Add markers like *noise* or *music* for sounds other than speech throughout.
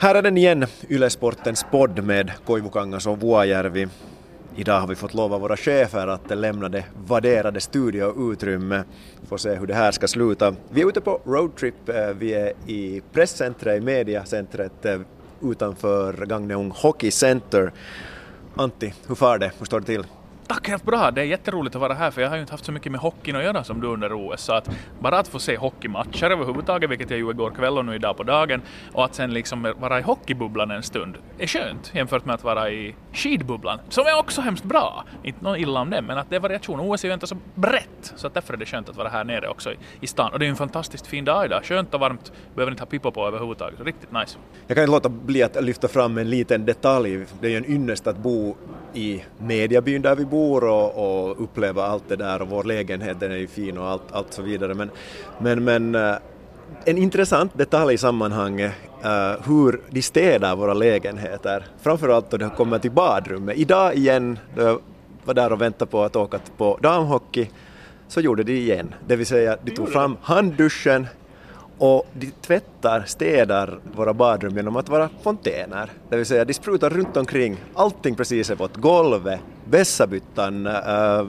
Här är den igen, Ylesportens podd med Koivukangas och Vuojärvi. Idag har vi fått lova våra chefer att lämna det vadderade studioutrymme. Vi får se hur det här ska sluta. Vi är ute på roadtrip. Eh, vi är i presscentret, i mediacentret eh, utanför Gagneung Hockey Center. Antti, hur far det? Hur står det till? Tack, helt bra. Det är jätteroligt att vara här för jag har ju inte haft så mycket med hockeyn att göra som du under OS. Så att bara att få se hockeymatcher överhuvudtaget, vilket jag gjorde igår kväll och nu idag på dagen, och att sen liksom vara i hockeybubblan en stund är skönt jämfört med att vara i skidbubblan, som är också hemskt bra. Inte något illa om det, men att det är variation. OS är ju inte så brett, så att därför är det skönt att vara här nere också i, i stan. Och det är ju en fantastiskt fin dag idag. Skönt och varmt, behöver inte ha pipa på överhuvudtaget. Riktigt nice. Jag kan inte låta bli att lyfta fram en liten detalj. Det är ju en ynnest att bo i mediabyn där vi bor och, och uppleva allt det där och vår lägenhet den är ju fin och allt, allt så vidare. Men, men, men uh, en intressant detalj i sammanhanget uh, hur de städar våra lägenheter, framförallt då det kommer till badrummet. Idag igen, då jag var där och väntade på att åka på damhockey, så gjorde de igen. Det vill säga, de tog fram handduschen, och de tvättar, städar våra badrum genom att vara fontäner. Det vill säga de sprutar runt omkring, allting precis är vått, golvet, vässabyttan, äh,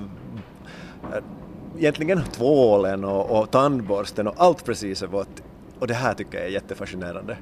egentligen tvålen och, och tandborsten och allt precis är vått. Och det här tycker jag är jättefascinerande.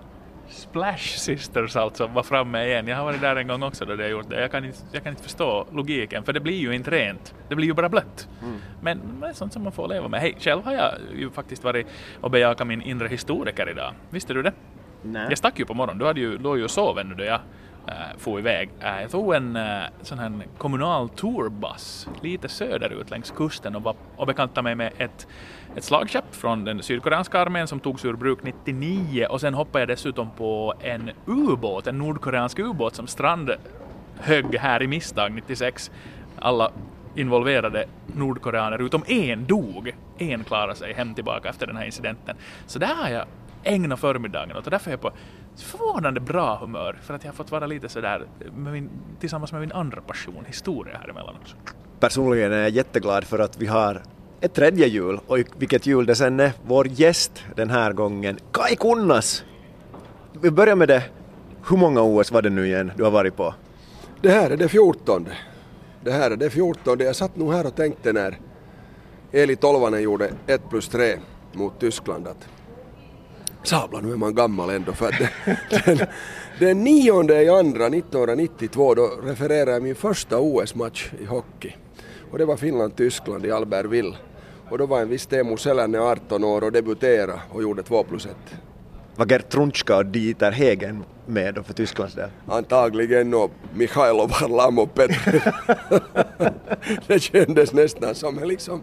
Splash Sisters alltså var framme igen. Jag har varit där en gång också då det har gjort det. Jag kan, inte, jag kan inte förstå logiken för det blir ju inte rent. Det blir ju bara blött. Mm. Men det är sånt som man får leva med. Hej, själv har jag ju faktiskt varit och bejakat min inre historiker idag. Visste du det? Nej. Jag stack ju på morgonen. Du hade ju, låg ju och sov ännu då jag äh, for iväg. Äh, jag tog en äh, sån här kommunal tourbuss lite söderut längs kusten och, var, och bekantade mig med ett ett slagskepp från den sydkoreanska armén som togs ur bruk 99 och sen hoppade jag dessutom på en ubåt, en nordkoreansk ubåt som strand högg här i misstag 96. Alla involverade nordkoreaner utom en dog. En klarade sig hem tillbaka efter den här incidenten. Så där har jag ägnat förmiddagen åt och därför är jag på förvånande bra humör för att jag har fått vara lite sådär med min, tillsammans med min andra passion, historia här emellan också. Personligen är jag jätteglad för att vi har ett tredje jul och vilket jul det sen är. Vår gäst den här gången, Kai Kunnas. Vi börjar med det. Hur många OS var det nu igen du har varit på? Det här är det fjortonde. Det här är det fjortonde. Jag satt nog här och tänkte när Eli Tolvanen gjorde 1 plus 3 mot Tyskland att sabla nu är man gammal ändå för att den, den nionde i andra 1992 då refererar jag min första OS-match i hockey och det var Finland-Tyskland i Albertville. Och då var en viss Teemu Selänne 18 år och debuterade och gjorde 2 plus 1. Var Gert Trunchka och Dieter Hegen med då för Tysklands del? Antagligen och Mikhailov Harlam och Petr. *laughs* det kändes nästan som liksom,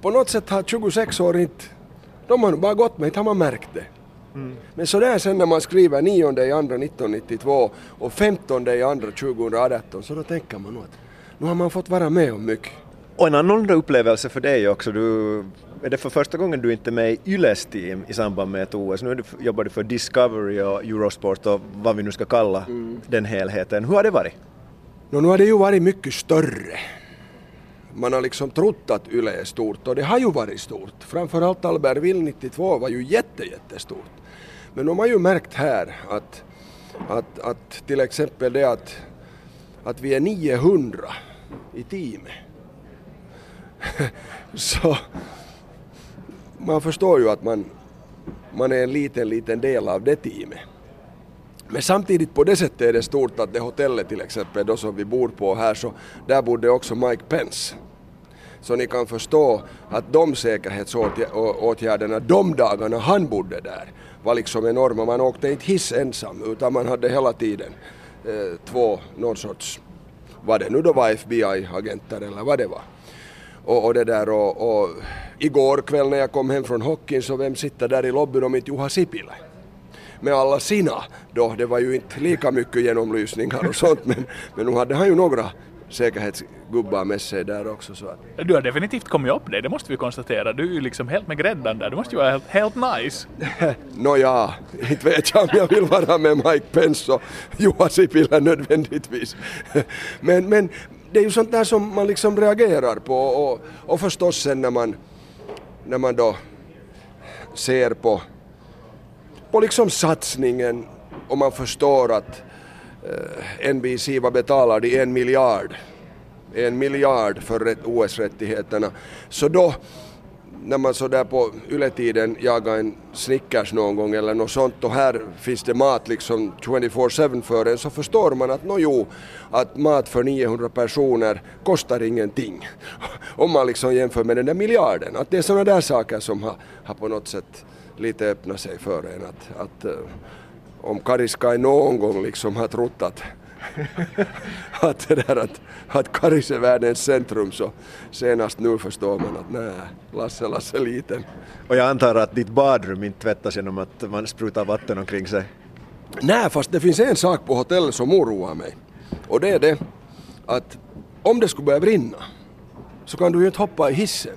på något sätt har 26 år inte, de har bara gått med, inte har man märkt det. Mm. Men sådär sen när man skriver 9 i andra 1992 och 15 i andra 2018 så då tänker man nog att nu har man fått vara med om mycket. Och en annorlunda upplevelse för dig också. Du, är det för första gången du inte är med i Yles team i samband med ett OS? Nu du, jobbar du för Discovery och Eurosport och vad vi nu ska kalla mm. den helheten. Hur har det varit? No, nu har det ju varit mycket större. Man har liksom trott att Yle är stort och det har ju varit stort. Framförallt Albertville 92 var ju jätte, jättestort. Men de har ju märkt här att, att, att till exempel det att, att vi är 900 i teamet. *laughs* Så man förstår ju att man, man är en liten, liten del av det teamet. Men samtidigt på det sättet är det stort att det hotellet till exempel då som vi bor på här så där bodde också Mike Pence. Så ni kan förstå att de säkerhetsåtgärderna de dagarna han bodde där var liksom enorma. Man åkte inte hiss ensam utan man hade hela tiden eh, två, någon sorts vad det nu då var FBI-agenter eller vad det var. Och, och det där och, och, igår kväll när jag kom hem från hockeyn så vem sitter där i lobbyn om inte Juha Sipilä? Med alla sina då, det var ju inte lika mycket genomlysningar och sånt men, men nu hade han ju några säkerhetsgubbar med sig där också. Så att. Du har definitivt kommit upp det, det måste vi konstatera. Du är ju liksom helt med gräddan där, du måste ju vara helt, helt nice. *laughs* Nåja, inte vet jag om jag vill vara med Mike Pence och Juha Sipilä nödvändigtvis. *laughs* men, men det är ju sånt där som man liksom reagerar på och, och förstås sen när man, när man då ser på, på liksom satsningen och man förstår att eh, NBC, vad betalar de? En miljard. En miljard för OS-rättigheterna. Så då när man så där på yletiden jagar en Snickers någon gång eller något sånt och här finns det mat liksom 24-7 för en så förstår man att nå jo, att mat för 900 personer kostar ingenting. *laughs* Om man liksom jämför med den där miljarden. Att det är sådana där saker som har, har på något sätt lite öppnat sig för en. Att, att eh, om Kariska någon gång liksom har trott att *laughs* att, det där att, att Karis är världens centrum så senast nu förstår man att nej, Lasse, Lasse liten. Och jag antar att ditt badrum inte tvättas genom att man sprutar vatten omkring sig? Nej, fast det finns en sak på hotellet som oroar mig. Och det är det att om det skulle börja brinna så kan du ju inte hoppa i hissen.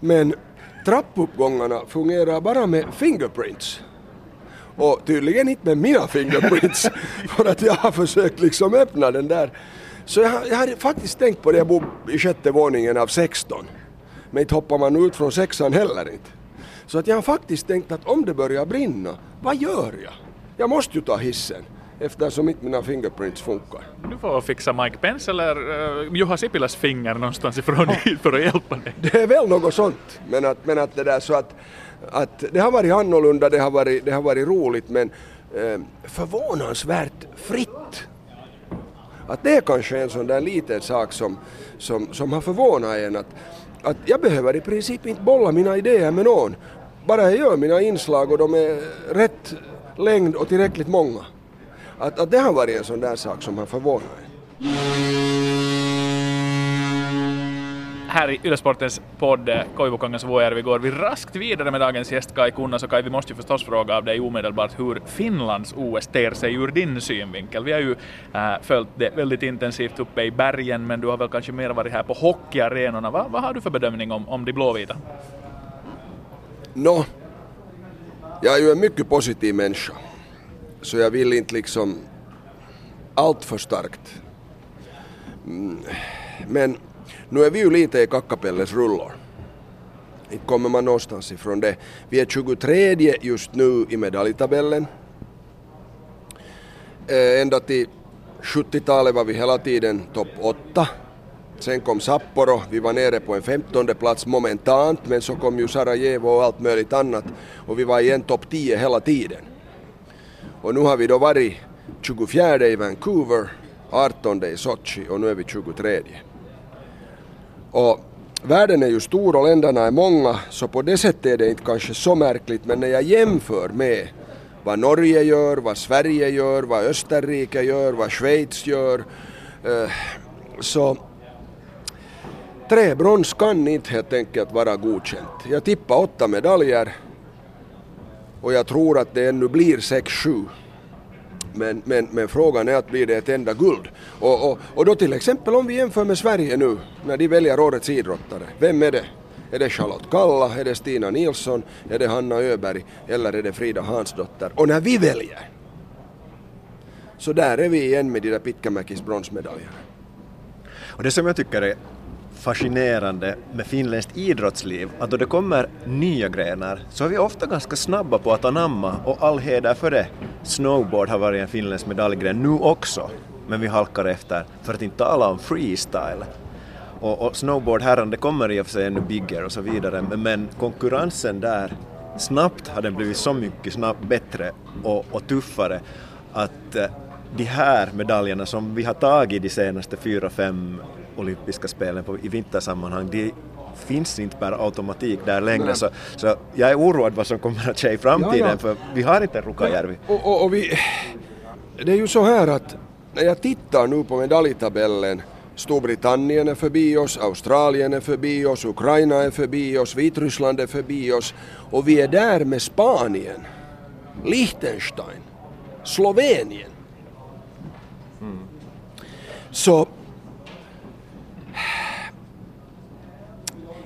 Men trappuppgångarna fungerar bara med fingerprints. Och tydligen inte med mina fingerprints *laughs* för att jag har försökt liksom öppna den där. Så jag, jag hade faktiskt tänkt på det, jag bor i sjätte våningen av 16. Men inte hoppar man ut från sexan heller inte. Så att jag har faktiskt tänkt att om det börjar brinna, vad gör jag? Jag måste ju ta hissen eftersom inte mina fingerprints funkar. Du får fixa Mike Pence eller uh, Juha Sipilas finger någonstans ifrån hit *laughs* för att hjälpa dig. Det är väl något sånt, men att, men att det där så att att det har varit annorlunda, det har varit, det har varit roligt men eh, förvånansvärt fritt. Att det är kanske en sån där liten sak som, som, som har förvånat en att, att jag behöver i princip inte bolla mina idéer med någon. Bara jag gör mina inslag och de är rätt längd och tillräckligt många. Att, att det har varit en sån där sak som har förvånat en här i Ylesportens podd eh, Koivukongens Vuojärvi går vi raskt vidare med dagens gäst Kai Kunnas och Kai, vi måste ju förstås fråga av dig omedelbart hur Finlands OS ter sig ur din synvinkel. Vi har ju äh, följt det väldigt intensivt uppe i bergen men du har väl kanske mer varit här på hockeyarenorna. Va, vad har du för bedömning om, om de blåvita? Nå, no, jag är ju en mycket positiv människa så jag vill inte liksom allt för starkt. Mm, men nu är vi ju lite i kackapelles rullor. Inte kommer man någonstans ifrån det. Vi är 23 just nu i medaljtabellen. Eh, ända till 70-talet var vi hela tiden topp 8. Sen kom Sapporo, vi var nere på en 15 plats momentant men så kom ju Sarajevo och allt möjligt annat och vi var igen topp 10 hela tiden. Och nu har vi då varit 24 i Vancouver, 18 i Sochi och nu är vi 23. Och världen är ju stor och länderna är många så på det sättet är det inte kanske så märkligt men när jag jämför med vad Norge gör, vad Sverige gör, vad Österrike gör, vad Schweiz gör eh, så tre brons kan inte helt enkelt vara godkänt. Jag tippar åtta medaljer och jag tror att det ännu blir sex, sju. Men, men, men frågan är att blir det ett enda guld? Och, och, och då till exempel om vi jämför med Sverige nu när de väljer årets idrottare, vem är det? Är det Charlotte Kalla, är det Stina Nilsson, är det Hanna Öberg eller är det Frida Hansdotter? Och när vi väljer, så där är vi igen med de där Pitkämäkis bronsmedaljerna. Och det som jag tycker är fascinerande med finländskt idrottsliv att då det kommer nya grenar så är vi ofta ganska snabba på att anamma och all heder för det. Snowboard har varit en finländsk medaljgren nu också, men vi halkar efter för att inte tala om freestyle. Och, och snowboardherran, det kommer i och för sig ännu bigger och så vidare, men, men konkurrensen där, snabbt har den blivit så mycket snabbt bättre och, och tuffare att eh, de här medaljerna som vi har tagit de senaste fyra, fem olympiska spelen på, i vintersammanhang, de finns inte per automatik där längre. Så, så jag är oroad vad som kommer att ske i framtiden ja, ja. för vi har inte Rukajärvi. Och, och, och vi, det är ju så här att när jag tittar nu på medaljtabellen Storbritannien är förbi oss, Australien är förbi oss, Ukraina är förbi oss, Vitryssland är förbi oss och vi är där med Spanien, Liechtenstein, Slovenien. Mm. Så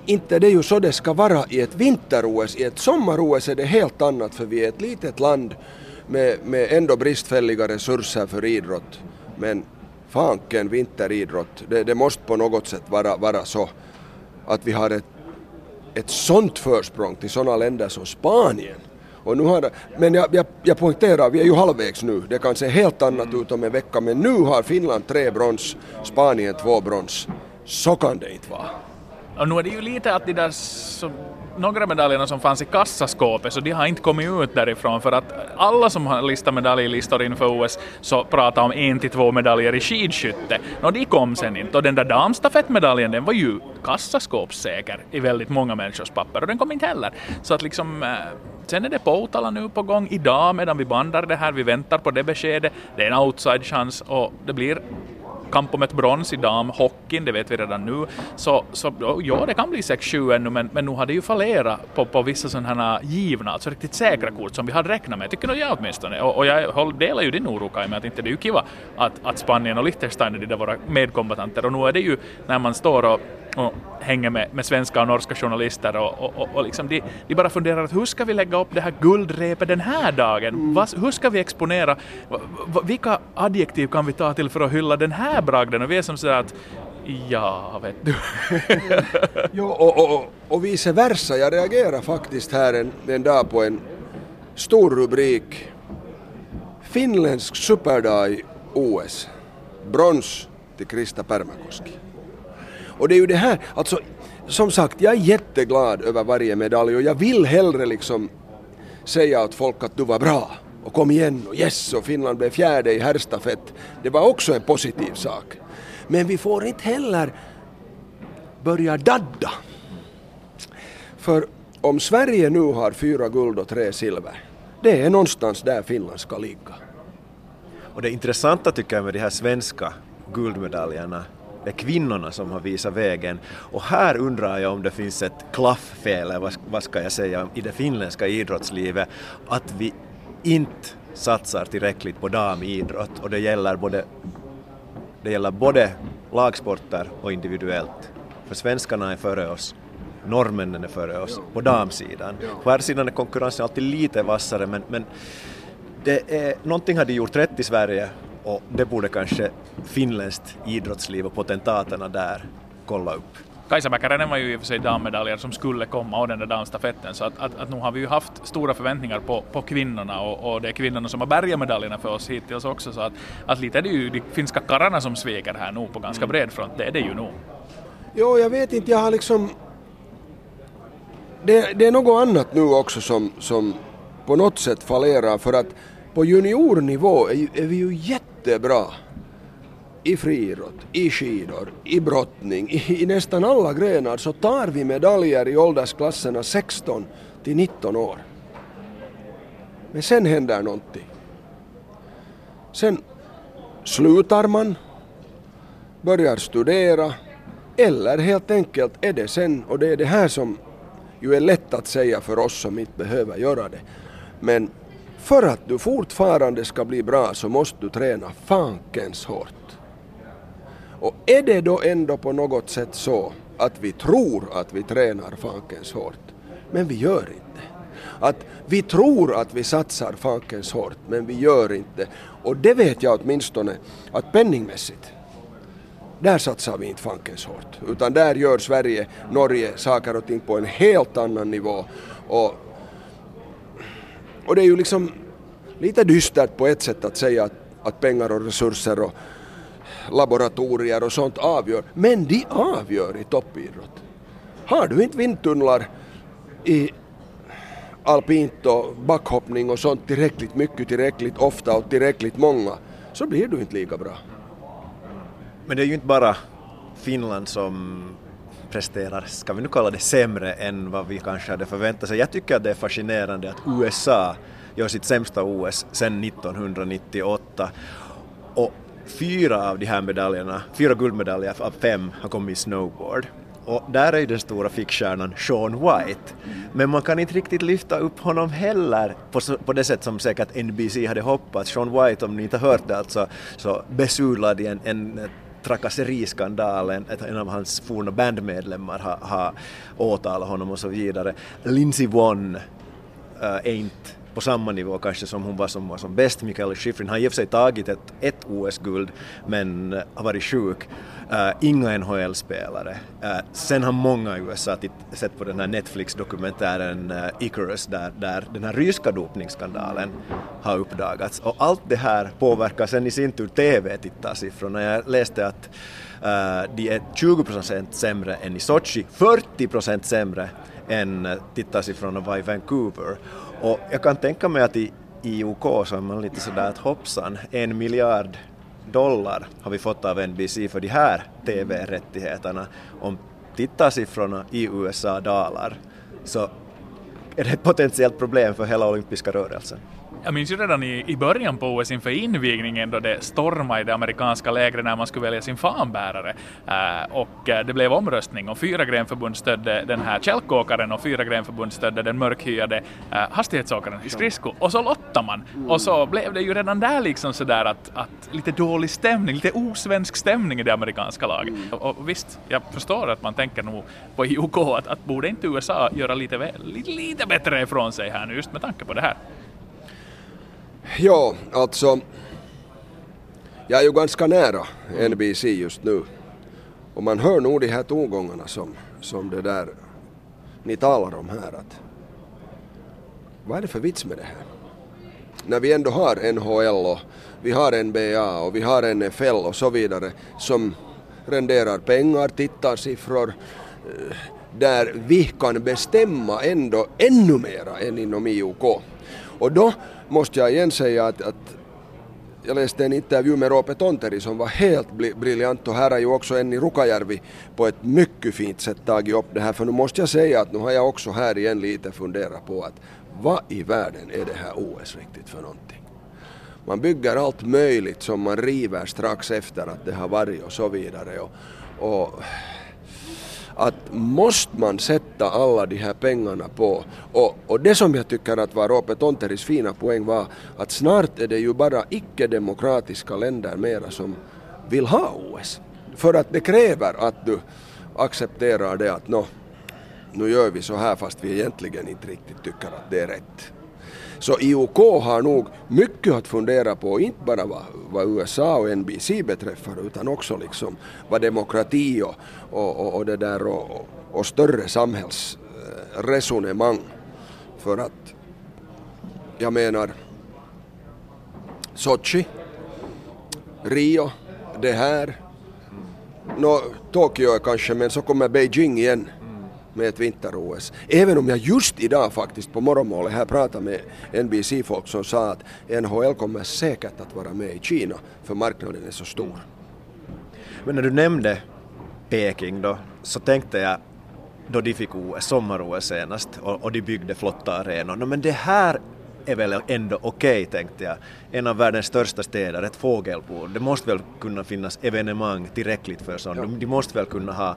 inte det är ju så det ska vara i ett vinter-OS. I ett sommar-OS är det helt annat för vi är ett litet land med, med ändå bristfälliga resurser för idrott. Men fanken vinteridrott, det, det måste på något sätt vara, vara så att vi har ett, ett sånt försprång till sådana länder som Spanien Och nu har, men jag, jag, jag poängterar, vi är ju halvvägs nu. Det kan se helt annat ut om en vecka, men nu har Finland tre brons, Spanien två brons. Så kan det inte vara. Och nu är det ju lite att de där som, några medaljerna som fanns i kassaskåpet så de har inte kommit ut därifrån för att alla som har listat medaljlistor inför OS så pratar om en till två medaljer i skidskytte. Och de kom sen inte och den där damstafettmedaljen den var ju kassaskåpssäker i väldigt många människors papper och den kom inte heller. Så att liksom eh, Sen är det Poutala nu på gång idag medan vi bandar det här. Vi väntar på det beskedet. Det är en outside-chans och det blir kamp om ett brons i damhockeyn, det vet vi redan nu. Så, så ja, det kan bli 6-7 ännu, men, men nu har det ju fallerat på, på vissa sådana här givna, alltså riktigt säkra kort som vi hade räknat med, tycker nog jag åtminstone. Och, och jag delar ju din oro Kaj med att inte det är ju kiva att, att Spanien och Liechtenstein är de där våra medkombatanter och nu är det ju när man står och och hänger med, med svenska och norska journalister och, och, och, och liksom de, de, bara funderar att hur ska vi lägga upp det här guldrepet den här dagen? Mm. Vas, hur ska vi exponera? Va, va, vilka adjektiv kan vi ta till för att hylla den här bragden? Och vi är som sådär att Ja, vet du. *laughs* jo, och, och, och vice versa. Jag reagerar faktiskt här en, en dag på en stor rubrik. Finländsk superdag i OS. Brons till Krista Pärmäkoski. Och det är ju det här, alltså som sagt, jag är jätteglad över varje medalj och jag vill hellre liksom säga åt folk att du var bra och kom igen och yes och Finland blev fjärde i herrstafett. Det var också en positiv sak. Men vi får inte heller börja dadda. För om Sverige nu har fyra guld och tre silver, det är någonstans där Finland ska ligga. Och det intressanta tycker jag med de här svenska guldmedaljerna det är kvinnorna som har visat vägen. Och här undrar jag om det finns ett klafffel, eller vad ska jag säga, i det finländska idrottslivet, att vi inte satsar tillräckligt på damidrott och det gäller både, det gäller både lagsporter och individuellt. För svenskarna är före oss norrmännen är före oss på damsidan. På herrsidan är konkurrensen alltid lite vassare men, men det är, någonting har de gjort rätt i Sverige och det borde kanske finländskt idrottsliv och potentaterna där kolla upp. Kajsa Mäkäränen var ju i och för sig dammedaljer som skulle komma och den där damstafetten så att, att, att nu har vi ju haft stora förväntningar på, på kvinnorna och, och det är kvinnorna som har bärgat medaljerna för oss hittills också. Så att, att lite är det ju de finska karlarna som sveker här nu på ganska bred front, det är det ju nog. Jo, jag vet inte, jag har liksom det, det är något annat nu också som, som på något sätt fallerar för att på juniornivå är, är vi ju jättebra i friidrott, i skidor, i brottning, i, i, nästan alla grenar så tar vi medaljer i åldersklasserna 16 till 19 år. Men sen händer någonting. Sen slutar man, börjar studera eller helt enkelt är det sen, och det är det här som ju är lätt att säga för oss som inte behöver göra det, men för att du fortfarande ska bli bra så måste du träna fankens hårt. Och är det då ändå på något sätt så att vi tror att vi tränar fankens hårt, men vi gör inte. Att vi tror att vi satsar fankens hårt, men vi gör inte. Och det vet jag åtminstone att penningmässigt, där satsar vi inte fankens hårt. Utan där gör Sverige, Norge saker och ting på en helt annan nivå. Och och det är ju liksom lite dystert på ett sätt att säga att, att pengar och resurser och laboratorier och sånt avgör. Men de avgör i toppidrott. Har du inte vindtunnlar i alpint och backhoppning och sånt tillräckligt mycket, tillräckligt ofta och tillräckligt många så blir du inte lika bra. Men det är ju inte bara Finland som presterar, ska vi nu kalla det sämre än vad vi kanske hade förväntat sig. Jag tycker att det är fascinerande att USA gör sitt sämsta OS sedan 1998 och fyra av de här medaljerna, fyra guldmedaljer av fem har kommit i snowboard. Och där är ju den stora fickstjärnan Sean White. Men man kan inte riktigt lyfta upp honom heller på, på det sätt som säkert NBC hade hoppats. Sean White, om ni inte har hört det, alltså, så besudlad i en, en trakasseriskandalen, en, en av hans forna bandmedlemmar har, har åtalat honom och så vidare. Lindsey Vonn eh, uh, är inte på samma nivå kanske som hon var som var som bäst. Mikael Schifrin har i och för sig tagit ett, ett OS-guld men eh, har varit sjuk. Uh, inga NHL-spelare. Uh, eh, sen har många i USA sett på den här Netflix-dokumentären uh, Icarus där, där den här ryska dopningsskandalen har uppdagats och allt det här påverkar sen i sin tur TV-tittarsiffrorna. Jag läste att de är 20 procent sämre än i Sochi, 40 procent sämre än eh, tittarsiffrorna var i Vancouver. Och jag kan tänka mig att i, IOK så är man lite sådär att hoppsan, en miljard dollar har vi fått av NBC för de här TV-rättigheterna. Om tittarsiffrorna i USA dalar så är det ett potentiellt problem för hela olympiska rörelsen. Jag minns ju redan i, i början på OS inför invigningen då det stormade i det amerikanska lägret när man skulle välja sin fanbärare. Uh, och uh, det blev omröstning och fyra grenförbund stödde den här kälkåkaren och fyra grenförbund stödde den mörkhyade eh, uh, hastighetsåkaren i skridsko. Och så lottade man. Mm. Och så blev det ju redan där liksom sådär att, att lite dålig stämning, lite osvensk stämning i det amerikanska laget. Mm. Och, och, visst, jag förstår att man tänker nog på IOK att, att borde inte USA göra lite, lite, lite bättre ifrån sig här nu just med tanke på det här. Ja, alltså. Jag är ju ganska nära NBC just nu. Och man hör nog de här tongångarna som, som det där ni talar om här. Att, vad är det för vits med det här? När vi ändå har NHL och vi har NBA och vi har NFL och så vidare som renderar pengar, tittarsiffror, eh, där vi kan bestämma ändå ännu mera än inom IOK. Och då måste jag igen säga att, att jag läste en intervju med Roope Tonteri som var helt briljant och här har ju också en i Rukajärvi på ett mycket fint sätt tagit upp det här för nu måste jag säga att nu har jag också här igen lite funderat på att vad i världen är det här OS riktigt för någonting? Man bygger allt möjligt som man river strax efter att det har varit och så vidare och, och att måste man sätta alla de här pengarna på och, och det som jag tycker att var Roope Tonteris fina poäng var att snart är det ju bara icke-demokratiska länder mera som vill ha OS. För att det kräver att du accepterar det att nå, nu gör vi så här fast vi egentligen inte riktigt tycker att det är rätt. Så IOK har nog mycket att fundera på, inte bara vad, vad USA och NBC beträffar utan också liksom vad demokrati och, och, och, och det där och, och större samhällsresonemang. För att jag menar Sochi, Rio, det här, no, Tokyo är kanske men så kommer Beijing igen med ett vinter-OS. Även om jag just idag faktiskt på morgonmålet här pratade med NBC-folk som sa att NHL kommer säkert att vara med i Kina för marknaden är så stor. Men när du nämnde Peking då så tänkte jag då de fick OS, sommar-OS senast och, och de byggde flotta arenor. No, men det här är väl ändå okej okay, tänkte jag. En av världens största städer, ett fågelbo. Det måste väl kunna finnas evenemang tillräckligt för sånt. Ja. De måste väl kunna ha,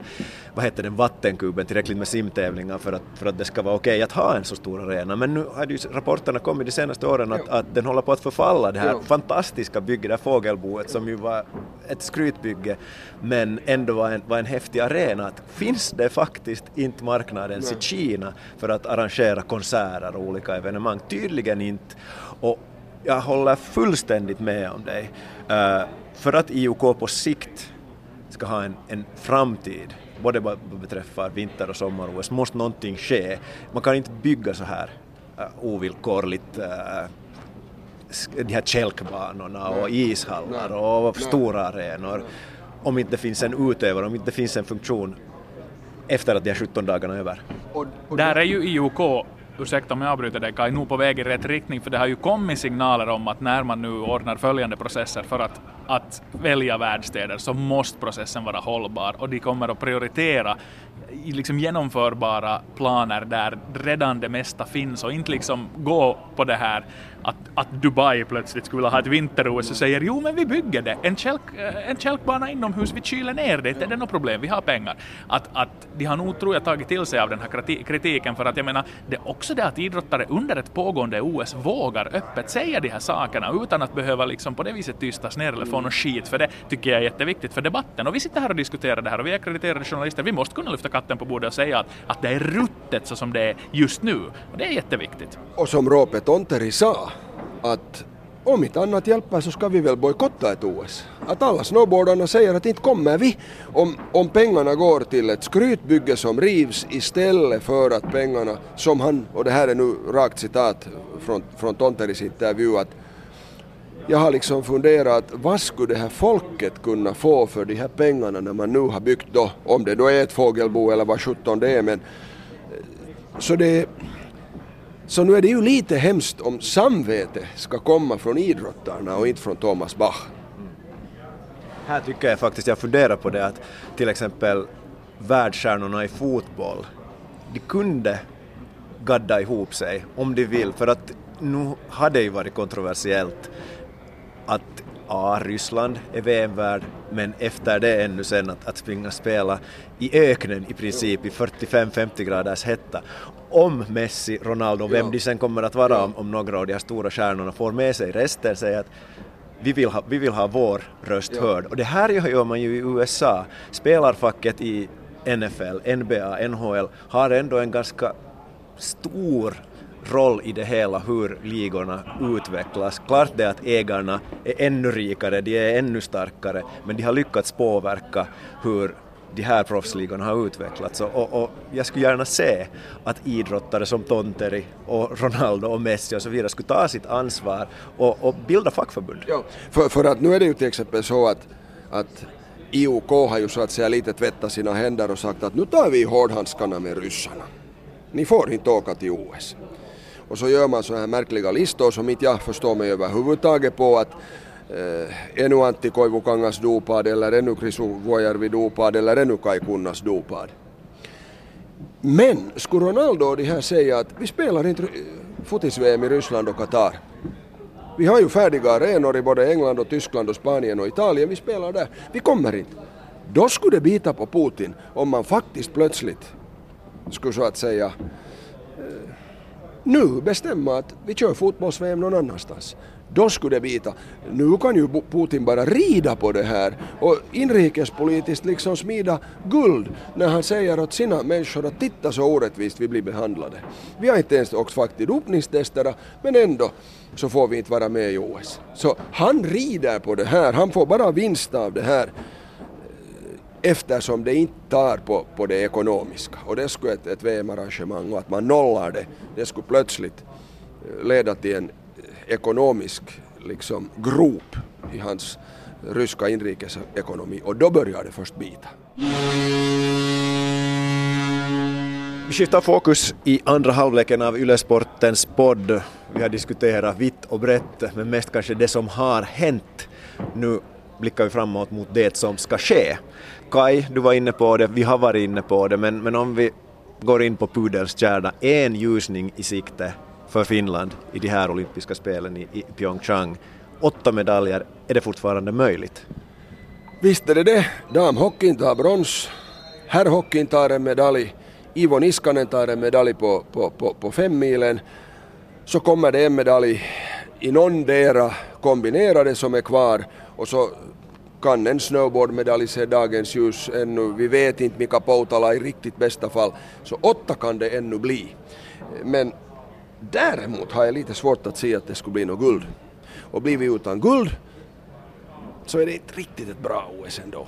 vad heter den, vattenkuben tillräckligt med simtävlingar för att, för att det ska vara okej okay att ha en så stor arena. Men nu har ju rapporterna kommit de senaste åren att, ja. att den håller på att förfalla, det här ja. fantastiska bygget, det här fågelboet som ju var ett skrytbygge men ändå var en, var en häftig arena. Att finns det faktiskt inte marknadens i Kina för att arrangera konserter och olika evenemang? Tydligen inte. Och jag håller fullständigt med om dig. Uh, för att IOK på sikt ska ha en, en framtid, både vad beträffar vinter och sommar-OS, måste någonting ske. Man kan inte bygga så här uh, ovillkorligt uh, de här kälkbanorna och ishallar och stora arenor om inte det finns en utövare, om inte det finns en funktion efter att de här 17 dagarna är över. Och, och Där är ju IOK ursäkta om jag avbryter dig Kaj, nog på väg i rätt riktning för det har ju kommit signaler om att när man nu ordnar följande processer för att, att välja värdstäder så måste processen vara hållbar. Och de kommer att prioritera liksom genomförbara planer där redan det mesta finns och inte liksom gå på det här att, att Dubai plötsligt skulle vilja ha ett vinter-OS och säger jo men vi bygger det, en, kälk, eh, en kälkbana inomhus, vi kyler ner det, inte är det något problem, vi har pengar. Att, att de har nog tror jag tagit till sig av den här kritiken för att jag menar det är också det att idrottare under ett pågående OS vågar öppet säga de här sakerna utan att behöva liksom på det viset tystas ner eller få någon skit, för det tycker jag är jätteviktigt för debatten. Och vi sitter här och diskuterar det här och vi är krediterade journalister, vi måste kunna lyfta katten på bordet och säga att, att det är ruttet så som det är just nu. Och det är jätteviktigt. Och som Råpe Tonteri sa, att om inte annat hjälper så ska vi väl bojkotta ett OS. Att alla snowboardarna säger att inte kommer vi om, om pengarna går till ett skrytbygge som rivs istället för att pengarna, som han, och det här är nu rakt citat från, från Tonteris intervju, att jag har liksom funderat vad skulle det här folket kunna få för de här pengarna när man nu har byggt då, om det då är ett fågelbo eller vad sjutton det är, men eh, så det så nu är det ju lite hemskt om samvete ska komma från idrottarna och inte från Thomas Bach. Mm. Här tycker jag faktiskt, jag funderar på det att till exempel världsstjärnorna i fotboll, de kunde gadda ihop sig om de vill för att nu har det ju varit kontroversiellt att A. Ryssland är VM-värd, men efter det ännu sen att, att springa spela i öknen i princip i 45-50 graders hetta. Om Messi, Ronaldo, vem ja. de sen kommer att vara om, om några av de här stora stjärnorna får med sig resten, säger att vi vill, ha, vi vill ha vår röst ja. hörd. Och det här gör man ju i USA. Spelarfacket i NFL, NBA, NHL har ändå en ganska stor roll i det hela hur ligorna utvecklas. Klart det att ägarna är ännu rikare, de är ännu starkare, men de har lyckats påverka hur de här proffsligorna har utvecklats och, och, och, jag skulle gärna se att idrottare som Tonteri och Ronaldo och Messi och så vidare skulle ta sitt ansvar och, och bilda fackförbund. Ja, för, för att nu är det ju till exempel så att, att IOK har ju så att säga lite tvättat sina händer och sagt att nu tar vi hårdhandskarna med ryssarna. Ni får inte åka till OS. Och så gör man så här märkliga listor som inte jag förstår mig överhuvudtaget på att eh, ännu Antti Koivukangas dopad eller ännu Krisu Vuojärvi dopad eller ännu Kai Kunnas dopad. Men skulle Ronaldo och de här säga att vi spelar inte fotis-VM i Ryssland och Qatar. Vi har ju färdiga arenor i både England och Tyskland och Spanien och Italien, vi spelar där. Vi kommer inte. Då skulle det bita på Putin om man faktiskt plötsligt skulle så att säga nu bestämma att vi kör fotbolls-VM någon annanstans. Då skulle det bita. Nu kan ju Putin bara rida på det här och inrikespolitiskt liksom smida guld när han säger åt sina människor att titta så orättvist vi blir behandlade. Vi har inte ens åkt faktiskt dopningstesterna men ändå så får vi inte vara med i OS. Så han rider på det här, han får bara vinst av det här eftersom det inte tar på, på det ekonomiska. Och det skulle ett, ett VM-arrangemang och att man nollar det, det skulle plötsligt eh, leda till en eh, ekonomisk liksom, grop i hans ryska inrikesekonomi och då börjar det först bita. Vi skiftar fokus i andra halvleken av Ylesportens podd. Vi har diskuterat vitt och brett, men mest kanske det som har hänt. Nu blickar vi framåt mot det som ska ske. Kai, du var inne på det, vi har varit inne på det, men, men om vi går in på pudelns kärna, en ljusning i sikte för Finland i de här olympiska spelen i, i Pyeongchang. Åtta medaljer, är det fortfarande möjligt? Visst är det det. Damhockeyn tar brons, herrhockeyn tar en medalj, Ivo Niskanen tar en medalj på, på, på, på femmilen, så kommer det en medalj i någondera kombinerade som är kvar och så kan en snowboardmedalj se dagens ljus ännu. Vi vet inte Mika Poutala i riktigt bästa fall. Så åtta kan det ännu bli. Men däremot har jag lite svårt att se att det skulle bli något guld. Och blir vi utan guld så är det inte riktigt ett bra OS ändå.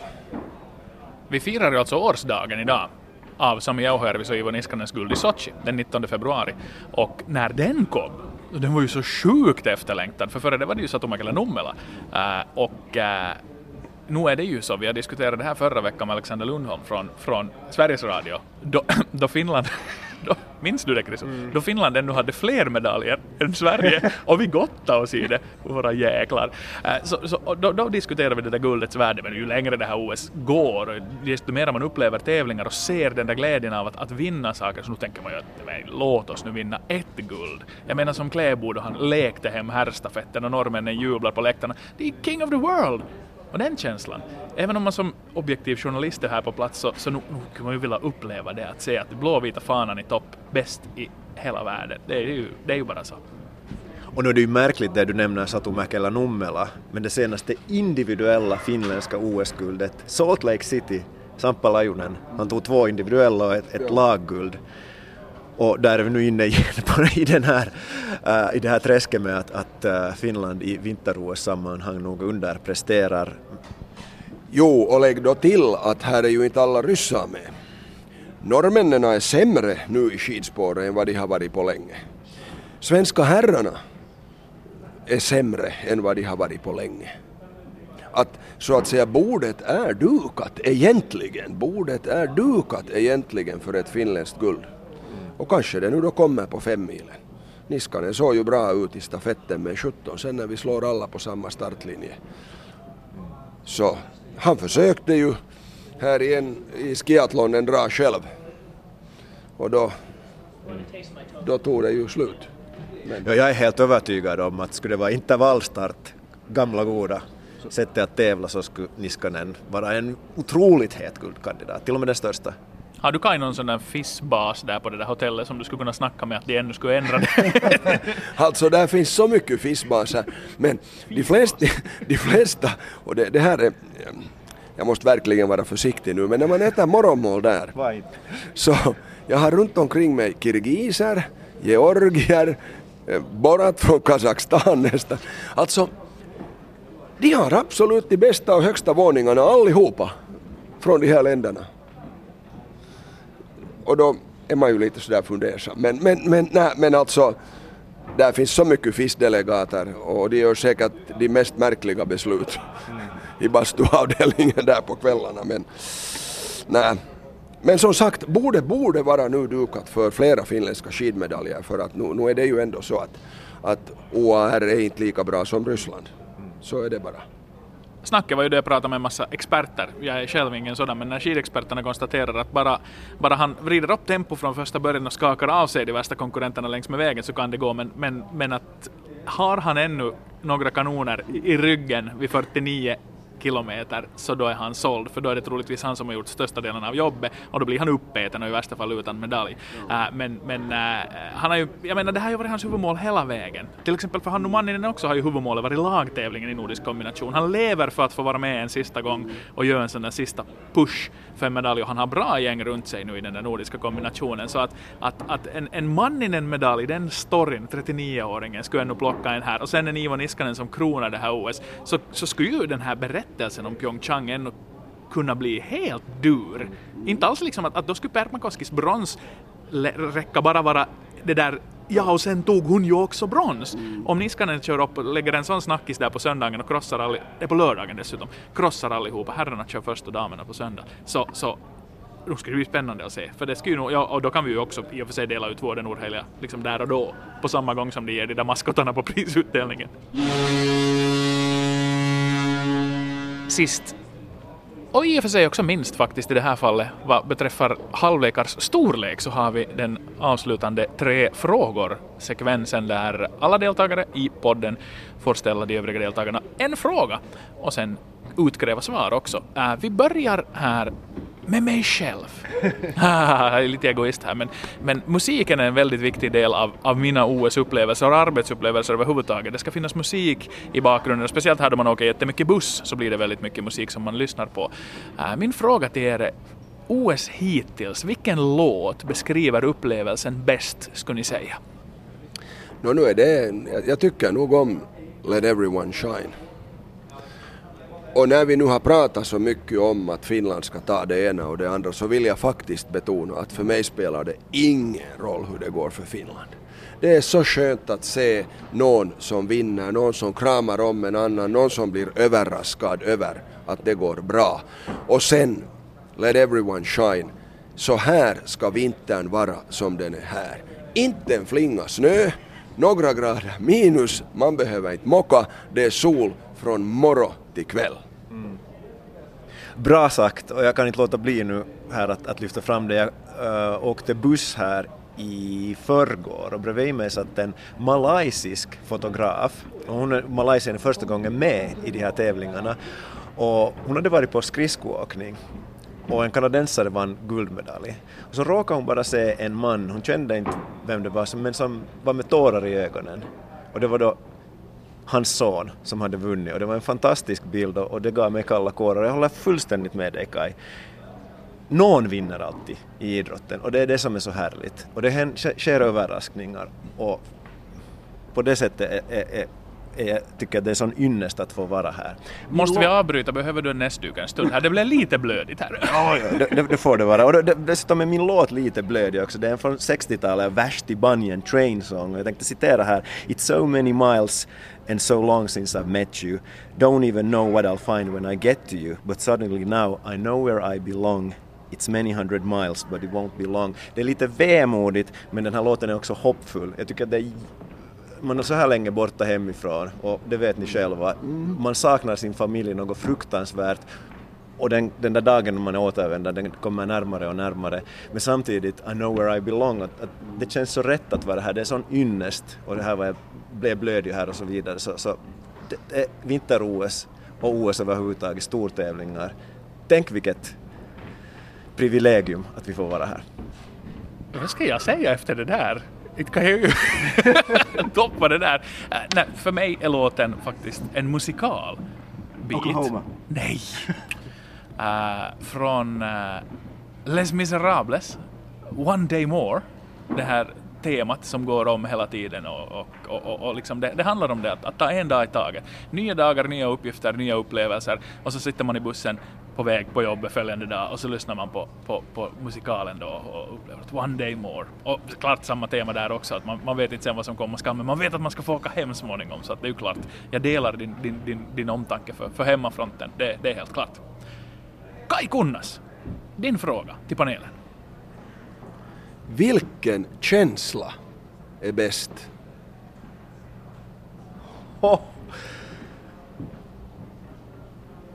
Vi firar ju alltså årsdagen idag av Sami Jauhojärvis och Ivo Niskanens guld i Sochi den 19 februari. Och när den kom, den var ju så sjukt efterlängtad, för före det var det ju Satumäkelä Nummela. Uh, eh, och uh, nu är det ju så, vi har diskuterat det här förra veckan med Alexander Lundholm från, från Sveriges Radio, då, *clears throat* då Finland *laughs* då, minns du det Chris? Mm. Då Finland ännu hade fler medaljer än Sverige *laughs* och vi gottade oss i det, våra jäklar. Äh, så, så då, då diskuterar vi det där guldets värde, men ju längre det här OS går, desto mer man upplever tävlingar och ser den där glädjen av att, att vinna saker, så nu tänker man ju att låt oss nu vinna ett guld. Jag menar som Kläbo då han lekte hem herrstafetten och norrmännen jublar på läktarna. Det är King of the World! Och den känslan, även om man som objektiv journalist är här på plats så, så nu, nu kan man ju vilja uppleva det, att se att blåvita fanan i topp, bäst i hela världen. Det är ju, det är ju bara så. Och nu är det ju märkligt det du nämner Satu Mäkelä Nummela, men det senaste individuella finländska OS-guldet, Salt Lake City, Sampa Lajunen, han tog två individuella och ett, ett lagguld. Och där är vi nu inne igen *laughs* på, i, den här, uh, i det här träsket med att, att uh, Finland i vinter-OS-sammanhang nog underpresterar. Jo, och lägg då till att här är ju inte alla ryssar med. Norrmännen är sämre nu i skidspåret än vad de har varit på länge. Svenska herrarna är sämre än vad de har varit på länge. Att så att säga bordet är dukat egentligen, bordet är dukat egentligen för ett finländskt guld. Och kanske det nu då kommer på femmilen. Niskanen såg ju bra ut i stafetten med 17 sen när vi slår alla på samma startlinje. Så han försökte ju här igen i skiathlonen dra själv. Och då, då tog det ju slut. Men... Ja, jag är helt övertygad om att skulle det vara intervallstart, gamla goda sättet att tävla så skulle Niskanen vara en otroligt het guldkandidat, till och med den största. Har du Kaj någon sån där fissbas där på det där hotellet som du skulle kunna snacka med att de ännu skulle ändra det? *laughs* alltså där finns så mycket fissbaser men de flesta, de flesta och det, det här är jag måste verkligen vara försiktig nu men när man äter morgonmål där så jag har runt omkring mig kirgiser, georgier, eh, Borat från Kazakstan nästan. Alltså, de har absolut de bästa och högsta våningarna allihopa från de här länderna. Och då är man ju lite sådär fundersam. Men, men, men, nej, men alltså, där finns så mycket FIS-delegater och de gör säkert de mest märkliga beslut mm. i bastuavdelningen där på kvällarna. Men, nej. men som sagt, bordet borde vara nu dukat för flera finländska skidmedaljer för att nu, nu är det ju ändå så att, att OAR är inte lika bra som Ryssland. Så är det bara. Snacket var ju det jag pratade med en massa experter. Jag är själv ingen sådan, men när skidexperterna konstaterar att bara, bara han vrider upp tempo från första början och skakar av sig de värsta konkurrenterna längs med vägen så kan det gå, men, men, men att har han ännu några kanoner i ryggen vid 49 kilometer så då är han såld för då är det troligtvis han som har gjort största delen av jobbet och då blir han uppäten och i värsta fall utan medalj. Mm. Uh, men men uh, han har ju, jag menar det här har ju varit hans huvudmål hela vägen. Till exempel för Hannu Manninen också har ju huvudmålet varit lagtävlingen i nordisk kombination. Han lever för att få vara med en sista gång och göra en sån där sista push för en medalj och han har bra gäng runt sig nu i den där nordiska kombinationen så att, att, att en, en Manninen-medalj, den storyn, 39-åringen, skulle ännu plocka en här och sen en Ivo Niskanen som kronar det här OS så, så skulle ju den här berättelsen berättelsen om Pyeongchang ännu kunna bli helt dur. Inte alls liksom att, att då skulle Permakoskis brons räcka bara vara det där Ja, och sen tog hon ju också brons. Mm. Om Niskanen kör upp och lägger en sån snackis där på söndagen och krossar all, det är på lördagen dessutom, krossar allihopa, herrarna kör först och damerna på söndag, så, så då skulle det bli spännande att se. För det skulle nog, ja, och då kan vi ju också i och för sig dela ut vården Nordheliga liksom där och då, på samma gång som de ger de där maskotarna på prisutdelningen sist och i och för sig också minst faktiskt i det här fallet vad beträffar halvlekars storlek så har vi den avslutande tre frågor-sekvensen där alla deltagare i podden får ställa de övriga deltagarna en fråga och sen utkräva svar också. Äh, vi börjar här med mig själv. jag är lite egoist här, men, men musiken är en väldigt viktig del av, av mina OS-upplevelser och arbetsupplevelser överhuvudtaget. Det ska finnas musik i bakgrunden, och speciellt här då man åker jättemycket buss så blir det väldigt mycket musik som man lyssnar på. Äh, min fråga till er är OS hittills, vilken låt beskriver upplevelsen bäst, skulle ni säga? No, nu är det, jag tycker nog om Let Everyone Shine. Och när vi nu har pratat så mycket om att Finland ska ta det ena och det andra så vill jag faktiskt betona att för mig spelar det ingen roll hur det går för Finland. Det är så skönt att se någon som vinner, någon som kramar om en annan, någon som blir överraskad över att det går bra. Och sen, let everyone shine. Så här ska vintern vara som den är här. Inte en flinga snö, några grader minus, man behöver inte mocka, det är sol från morgon till kväll. Mm. Bra sagt och jag kan inte låta bli nu här att, att lyfta fram det. Jag uh, åkte buss här i förrgår och bredvid mig satt en malaysisk fotograf. Och hon är Malaysia första gången med i de här tävlingarna och hon hade varit på skridskoåkning och en kanadensare vann guldmedalj. Och så råkade hon bara se en man, hon kände inte vem det var, men som var med tårar i ögonen. Och det var då hans son som hade vunnit och det var en fantastisk bild och det gav mig kalla kårar. Jag håller fullständigt med dig Kai. Någon vinner alltid i idrotten och det är det som är så härligt. Och det sker överraskningar och på det sättet är, är, är jag tycker att det är sån ynnest att få vara här. Måste vi avbryta? Behöver du en näsduk en stund här? Det blev lite blödigt här. ja, det, det, det, får det vara. Och det, dessutom är min låt lite blödig också. Det är från 60-talet, Vashti Bunyan Train Song. Jag tänkte citera här. It's so many miles and so long since I've met you. Don't even know what I'll find when I get to you. But suddenly now I know where I belong. It's many hundred miles but it won't be long. Det är lite vemodigt men den här låten är också hoppfull. Jag tycker att det är man är så här länge borta hemifrån och det vet ni själva, man saknar sin familj något fruktansvärt och den, den där dagen när man återvänder den kommer närmare och närmare. Men samtidigt, I know where I belong, att, att det känns så rätt att vara här, det är sån ynnest och det här var jag blev blödig här och så vidare. Så, så det, det, vinter-OS och OS överhuvudtaget, stortävlingar. Tänk vilket privilegium att vi får vara här. Vad ska jag säga efter det där? Inte kan jag *laughs* ju toppa det där. Uh, nej, för mig är låten faktiskt en musikal. Beat. Oklahoma. Nej. Uh, från uh, Les Miserables, One Day More. Det här temat som går om hela tiden och, och, och, och liksom det, det, handlar om det att, att ta en dag i taget. Nya dagar, nya uppgifter, nya upplevelser och så sitter man i bussen på väg på jobbet följande dag och så lyssnar man på, på, på musikalen då och upplever att one day more. Och klart samma tema där också, att man, man vet inte sen vad som komma skall men man vet att man ska få åka hem småningom så att det är ju klart, jag delar din, din, din, din omtanke för, för hemmafronten, det, det är helt klart. Kai Kunnas, din fråga till panelen. Vilken känsla är bäst? Oh.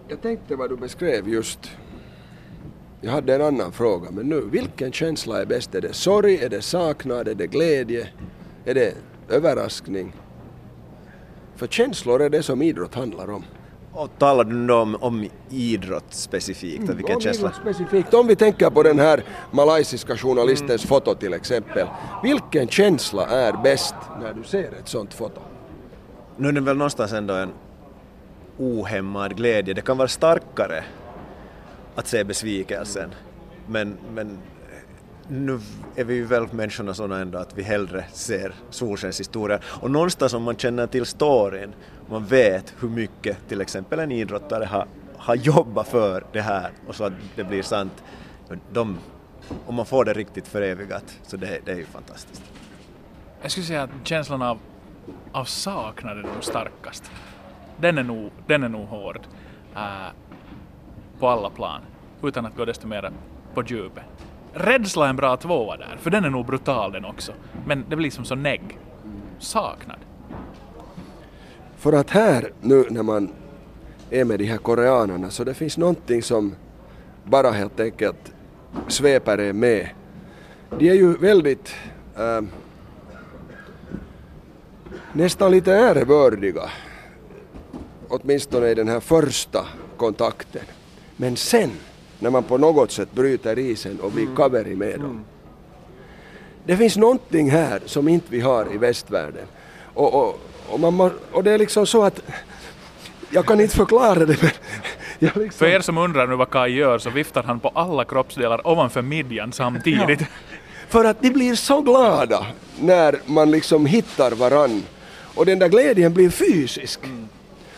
Jag tänkte vad du beskrev just. Jag hade en annan fråga, men nu, vilken känsla är bäst? Är det sorg, är det saknad, är det glädje, är det överraskning? För känslor är det som idrott handlar om. Och talar du om, om idrott specifikt? Mm, vilken om känsla? Idrott specifikt. Om vi tänker på den här malaysiska journalistens mm. foto till exempel. Vilken känsla är bäst när du ser ett sånt foto? Nu är det väl någonstans ändå en ohämmad glädje. Det kan vara starkare att se besvikelsen. Men, men nu är vi ju väl människorna sådana ändå att vi hellre ser solskenshistorier. Och någonstans om man känner till storyn, man vet hur mycket till exempel en idrottare har, har jobbat för det här och så att det blir sant. De, om man får det riktigt förevigat så det, det är ju fantastiskt. Jag skulle säga att känslan av, av saknad är nog starkast den är nog, den är nog hård äh, på alla plan, utan att gå desto mer på djupet. Rädsla är en bra tvåa där, för den är nog brutal den också. Men det blir som så negg. Saknad. För att här nu när man är med de här koreanerna så det finns någonting som bara helt enkelt sveper er med. De är ju väldigt äh, nästan lite ärevördiga åtminstone i den här första kontakten. Men sen, när man på något sätt bryter isen och blir mm. kaveri med dem. Mm. Det finns någonting här som inte vi har i västvärlden. Och, och, och, man, och det är liksom så att jag kan inte förklara det men *laughs* liksom... För er som undrar nu vad Kai gör så viftar han på alla kroppsdelar ovanför midjan samtidigt. Ja. För att de blir så glada när man liksom hittar varann och den där glädjen blir fysisk. Mm.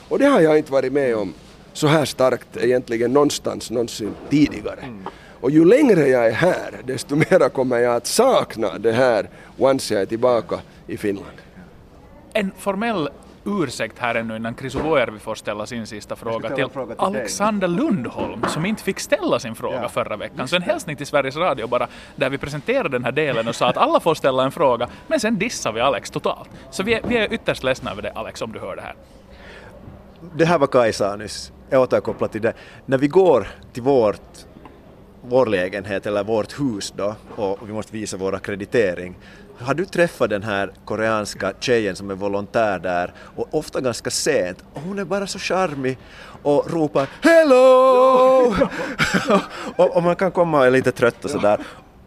Och det har jag inte varit med om så här starkt egentligen någonstans någonsin tidigare. Mm. Och ju längre jag är här, desto *laughs* mera kommer jag att sakna det här once jag är tillbaka i Finland. En formell ursäkt här ännu innan Chris Luojärvi får ställa sin sista fråga till, fråga till Alexander dig. Lundholm som inte fick ställa sin fråga ja. förra veckan. Så en hälsning till Sveriges Radio bara där vi presenterade den här delen och sa att alla får ställa en fråga men sen dissar vi Alex totalt. Så vi är, vi är ytterst ledsna över det Alex om du hör det här det här var Kajsa nyss, jag återkopplar till det. När vi går till vårt, vår lägenhet eller vårt hus då och vi måste visa vår akkreditering, Har du träffat den här koreanska tjejen som är volontär där och ofta ganska sent och hon är bara så charmig och ropar ”Hello!” *laughs* och, och man kan komma och är lite trött och sådär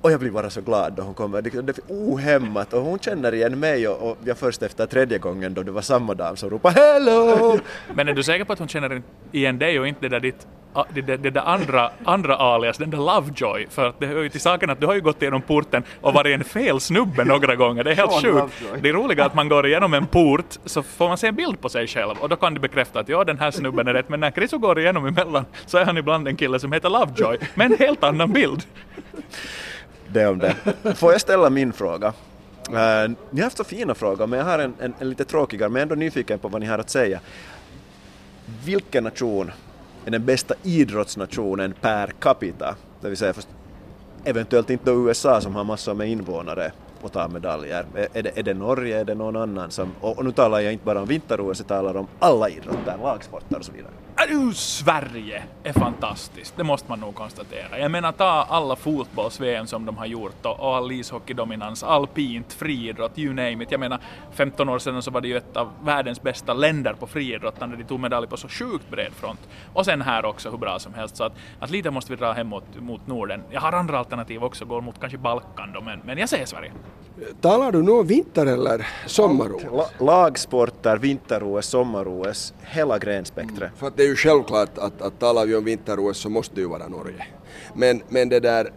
och jag blir bara så glad då hon kommer, det är ohämmat och hon känner igen mig och, och jag först efter tredje gången då det var samma dam som ropade ”Hello!” *laughs* Men är du säker på att hon känner igen dig och inte det där ditt det, det, det där andra, andra alias, den där Lovejoy, för att det hör ju till saken att du har ju gått igenom porten och varit en fel snubbe några gånger, det är helt sjukt. Det är roliga att man går igenom en port så får man se en bild på sig själv och då kan du bekräfta att ja, den här snubben är rätt, men när Chris går igenom emellan så är han ibland en kille som heter Lovejoy, med en helt annan bild. Det om det. Får jag ställa min fråga? Uh, ni har haft så fina frågor, men jag har en, en, en lite tråkigare, men ändå nyfiken på vad ni har att säga. Vilken nation är den bästa idrottsnationen per capita, det vill säga eventuellt inte USA som har massor med invånare och tar medaljer. Är det, är det Norge, är det någon annan som, och, och nu talar jag inte bara om vinter-OS, jag talar om alla idrotter, lagsporter och så vidare. Äh, Sverige är fantastiskt, det måste man nog konstatera. Jag menar ta alla fotbolls-VM som de har gjort och, och all ishockeydominans, alpint, friidrott, you name it. Jag menar 15 år sedan så var det ju ett av världens bästa länder på friidrottande, de tog medalj på så sjukt bred front. Och sen här också hur bra som helst, så att, att lite måste vi dra hemåt mot, mot Norden. Jag har andra alternativ också, går mot kanske Balkan då, men, men jag säger Sverige. Talar du nu om vinter eller sommar-OS? La, lagsporter, vinter-OS, sommar-OS, hela grenspektret. Mm, för att det är ju självklart att, att talar vi om vinter-OS så måste det ju vara Norge. Men, men det där...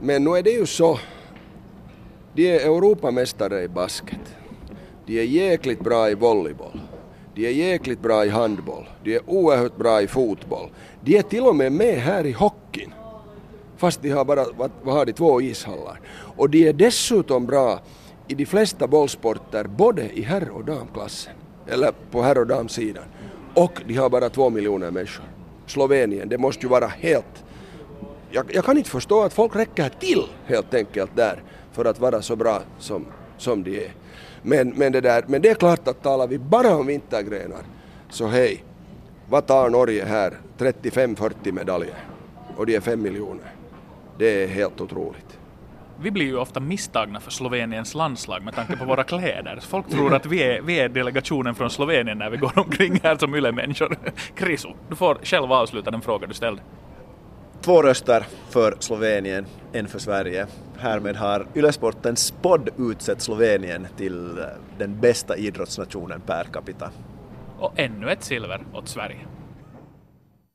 Men nu är det ju så. De är Europamästare i basket. De är jäkligt bra i volleyboll. De är jäkligt bra i handboll. De är oerhört bra i fotboll. De är till och med med här i hockeyn. Fast de har bara, vad har de, två ishallar. Och de är dessutom bra i de flesta bollsporter, både i herr och damklassen. Eller på herr och damsidan. Och de har bara två miljoner människor. Slovenien, det måste ju vara helt... Jag, jag, kan inte förstå att folk räcker till helt enkelt där för att vara så bra som, som de är. Men, men, det där, men det är klart att talar vi bara om vintergrenar så hej, vad tar Norge här? 35-40 medaljer och de är fem miljoner. Det är helt otroligt. Vi blir ju ofta misstagna för Sloveniens landslag med tanke på våra kläder. Folk tror att vi är, vi är delegationen från Slovenien när vi går omkring här som yllemänniskor. Kriso, du får själv avsluta den fråga du ställde. Två röster för Slovenien, en för Sverige. Härmed har Ylesportens podd utsett Slovenien till den bästa idrottsnationen per capita. Och ännu ett silver åt Sverige.